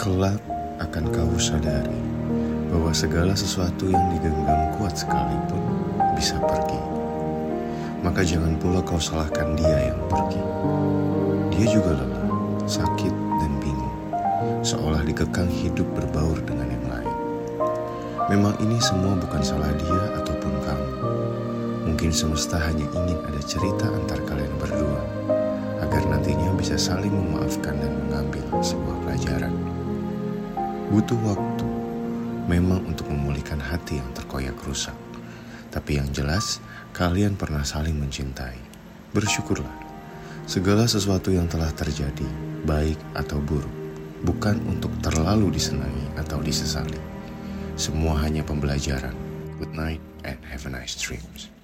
Kelak akan kau sadari bahwa segala sesuatu yang digenggam kuat sekalipun bisa pergi. Maka jangan pula kau salahkan dia yang pergi. Dia juga lelah, sakit, dan bingung, seolah dikekang hidup berbaur dengan yang lain. Memang ini semua bukan salah dia ataupun kamu. Mungkin semesta hanya ingin ada cerita antar kalian berdua, agar nantinya bisa saling memaafkan dan mengambil sebuah. Butuh waktu memang untuk memulihkan hati yang terkoyak rusak. Tapi yang jelas, kalian pernah saling mencintai. Bersyukurlah. Segala sesuatu yang telah terjadi, baik atau buruk, bukan untuk terlalu disenangi atau disesali. Semua hanya pembelajaran. Good night and have a nice dreams.